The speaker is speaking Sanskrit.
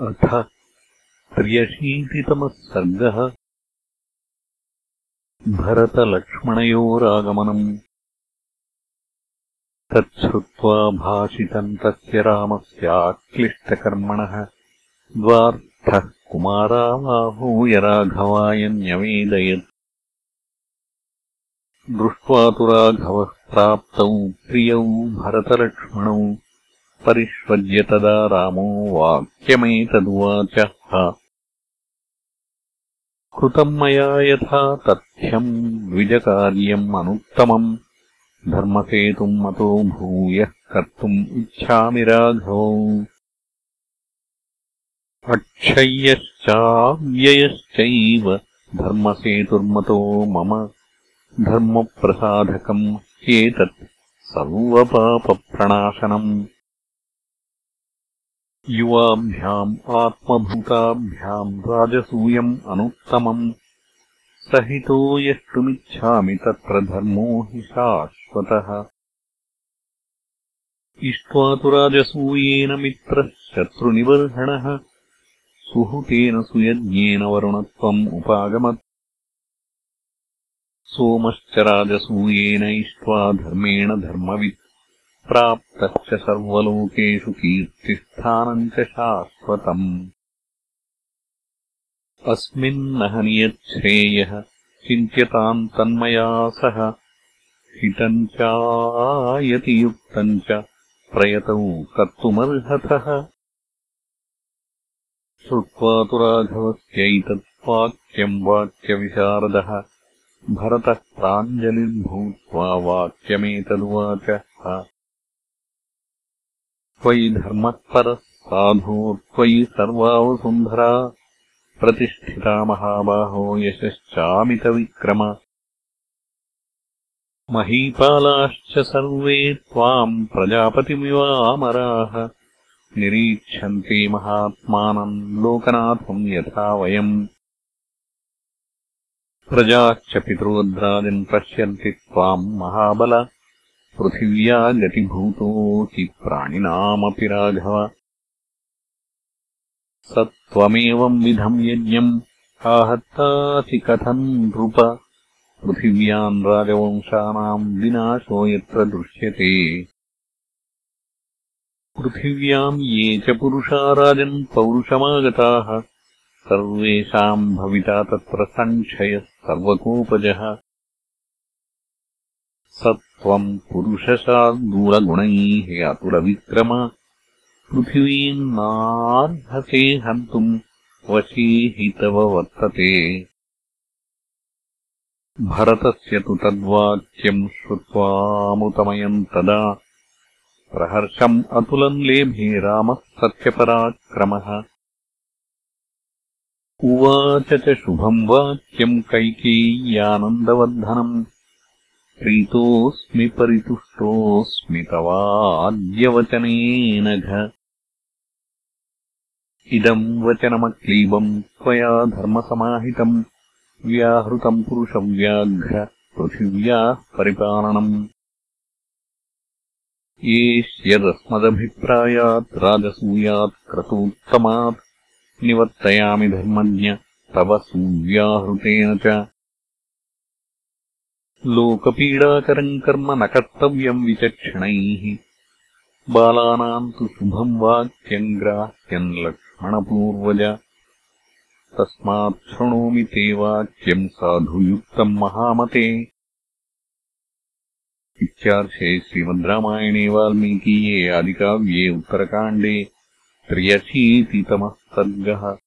अथ त्र्यशीतितमः सर्गः भरतलक्ष्मणयोरागमनम्। तच्छ्रुत्वा भाषितम् तस्य रामस्याक्लिष्टकर्मणः। द्वार्थः कुमारावाहूय राघवाय न्यवेदयत्। दृष्ट्वा तु राघवः प्राप्तौ प्रियौ भरतलक्ष्मणौ परिष्वज्य तदा रामो वाक्यमेतदुवाचः। कृतम् मया यथा तथ्यम् द्विजकार्यम् अनुत्तमम्। धर्मसेतुम् मतो भूयः कर्तुम् इच्छामि राघवौ। अक्षय्यश्चाव्ययश्चैव धर्मसेतुर्मतो मम। धर्मप्रसाधकम् ह्येतत् सर्वपापप्रणाशनम् युवाभ्याम् आत्मभूताभ्याम् राजसूयम् अनुत्तमम्। सहितो यष्टुमिच्छामि तत्र धर्मो हि शाश्वतः। इष्ट्वा तु राजसूयेन मित्रः शत्रुनिबर्हणः। सुहृतेन सुयज्ञेन वरुणत्वम् उपागमत्। सोमश्च राजसूयेन इष्ट्वा धर्मेण धर्मवित् प्राप्तश्च सर्वलोकेषु कीर्तिस्थानम् च शाश्वतम्। अस्मिन्नहनियच्छ्रेयः चिन्त्यताम् तन्मया सह हितम् चायतियुक्तम् च प्रयतौ कर्तुमर्हतः। श्रुत्वा तु राघवस्यैतत् वाक्यम् वाक्यविशारदः भरतः प्राञ्जलिर्भूत्वा वाक्यमेतदुवाचः त्वयि धर्मः परः साधो त्वयि सर्वावसुन्धरा प्रतिष्ठिता महाबाहो यशश्चामितविक्रम। महीपालाश्च सर्वे त्वाम् प्रजापतिमिवामराः। निरीक्षन्ते महात्मानम् लोकनाथम् यथा वयम्। प्रजाश्च पितृवद्राजन् पश्यन्ति त्वाम् महाबल पृथिव्या गतिभूतोऽसि प्राणिनामपि राघव। स त्वमेवम् विधम् यज्ञम् आहत्तासि कथम् नृप। पृथिव्याम् राजवंशानाम् विनाशो यत्र दृश्यते। पृथिव्याम् ये च पुरुषा राजन् पौरुषमागताः सर्वेषाम् भविता तत्र सङ्क्षयः सर्वकोपजः स त्वम् पुरुषशार्दूलगुणैः अतुरविक्रम पृथिवीम् नार्हसे हन्तुम् वशी हि तव वर्तते। भरतस्य तु तद्वाक्यम् श्रुत्वामुतमयम् तदा। प्रहर्षम् अतुलम् लेभे रामः सत्यपराक्रमः। उवाच च शुभम् वाक्यम् कैकेय्यानन्दवर्धनम् प्रीतोऽस्मि परितुष्टोऽस्मि तवाद्यवचनेन घ। इदम् वचनमक्लीबम् त्वया धर्मसमाहितम् व्याहृतम् पुरुषव्याघ्र पृथिव्याः परिपालनम्। एष्यदस्मदभिप्रायात् राजसूयात् क्रतूत्तमात् निवर्तयामि धर्मज्ञ तव सुव्याहृतेन च लोकपीडाकरम् कर्म न कर्तव्यम् विचक्षणैः। बालानाम् तु शुभम् वाक्यम् ग्राह्यम् लक्ष्मणपूर्वज। तस्मात् शृणोमि ते वाक्यम् साधुयुक्तम् महामते। इत्यार्षे श्रीमद्रामायणे वाल्मीकीये आदिकाव्ये उत्तरकाण्डे त्र्यशीतितमः सर्गः